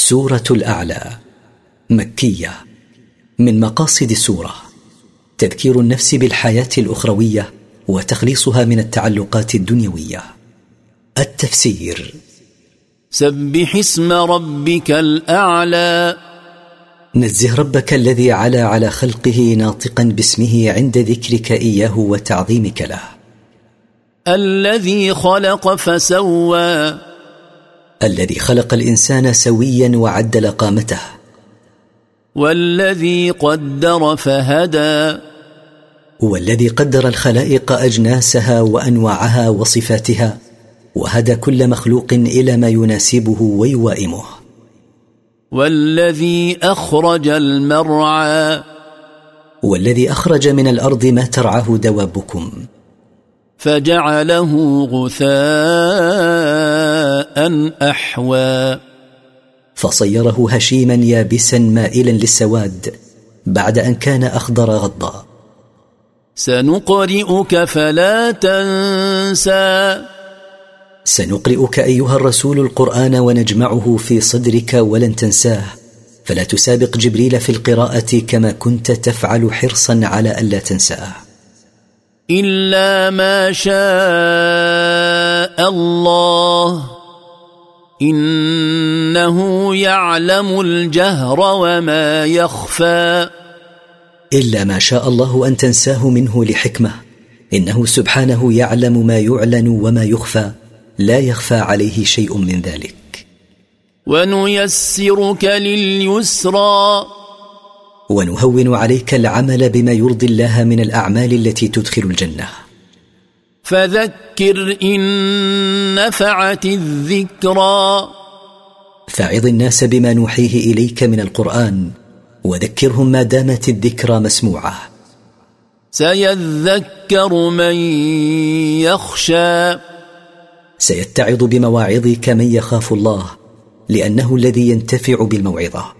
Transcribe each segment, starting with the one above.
سورة الأعلى مكية من مقاصد السورة تذكير النفس بالحياة الأخروية وتخليصها من التعلقات الدنيوية. التفسير سبح اسم ربك الأعلى. نزه ربك الذي علا على خلقه ناطقا باسمه عند ذكرك إياه وتعظيمك له. الذي خلق فسوى. الذي خلق الإنسان سويا وعدل قامته. والذي قدر فهدى. والذي قدر الخلائق أجناسها وأنواعها وصفاتها وهدى كل مخلوق إلى ما يناسبه ويوائمه. والذي أخرج المرعى. والذي أخرج من الأرض ما ترعاه دوابكم. فجعله غثاء. أحوى. فصيره هشيما يابسا مائلا للسواد بعد أن كان أخضر غضا. سنقرئك فلا تنسى. سنقرئك أيها الرسول القرآن ونجمعه في صدرك ولن تنساه. فلا تسابق جبريل في القراءة كما كنت تفعل حرصا على الا تنساه. إلا ما شاء الله. إنه يعلم الجهر وما يخفى. إلا ما شاء الله أن تنساه منه لحكمة. إنه سبحانه يعلم ما يعلن وما يخفى. لا يخفى عليه شيء من ذلك. ونيسرك لليسرى. ونهون عليك العمل بما يرضي الله من الأعمال التي تدخل الجنة. فذكر إن نفعت الذكرى. فعظ الناس بما نوحيه إليك من القرآن وذكرهم ما دامت الذكرى مسموعة. سيذكر من يخشى. سيتعظ بمواعظك من يخاف الله لأنه الذي ينتفع بالموعظة.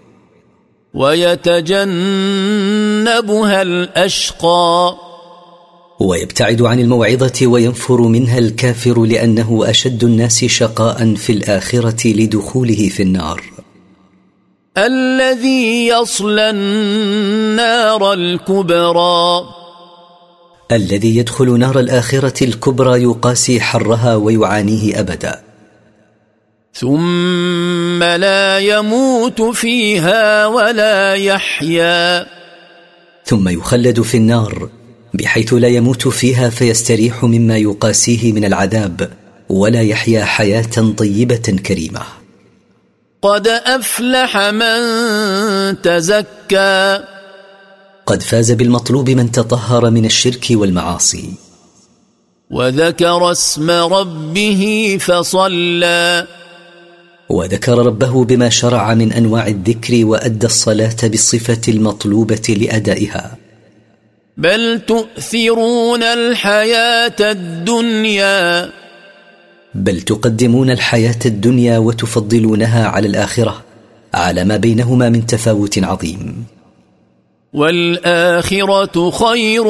ويتجنبها الأشقى. ويبتعد عن الموعظة وينفر منها الكافر لأنه أشد الناس شقاء في الآخرة لدخوله في النار. الذي يصلى النار الكبرى. الذي يدخل نار الآخرة الكبرى يقاسي حرها ويعانيه أبدا. ثم لا يموت فيها ولا يحيا. ثم يخلد في النار بحيث لا يموت فيها فيستريح مما يقاسيه من العذاب ولا يحيا حياة طيبة كريمة. قد أفلح من تزكى. قد فاز بالمطلوب من تطهر من الشرك والمعاصي. وذكر اسم ربه فصلى. وذكر ربه بما شرع من أنواع الذكر وأدى الصلاة بالصفة المطلوبة لأدائها. بل تؤثرون الحياة الدنيا. بل تقدمون الحياة الدنيا وتفضلونها على الآخرة على ما بينهما من تفاوت عظيم. والآخرة خير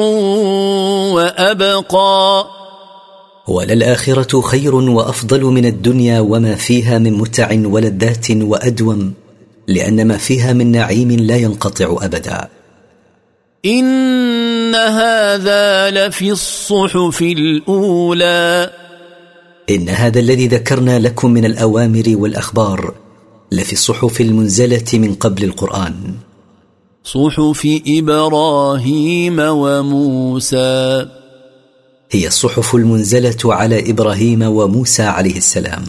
وأبقى. وللآخرة خير وأفضل من الدنيا وما فيها من متع ولذات وأدوم لأن ما فيها من نعيم لا ينقطع أبدا. إن هذا لفي الصحف الأولى. إن هذا الذي ذكرنا لكم من الأوامر والأخبار لفي الصحف المنزلة من قبل القرآن. صحف إبراهيم وموسى. هي الصحف المنزلة على إبراهيم وموسى عليه السلام.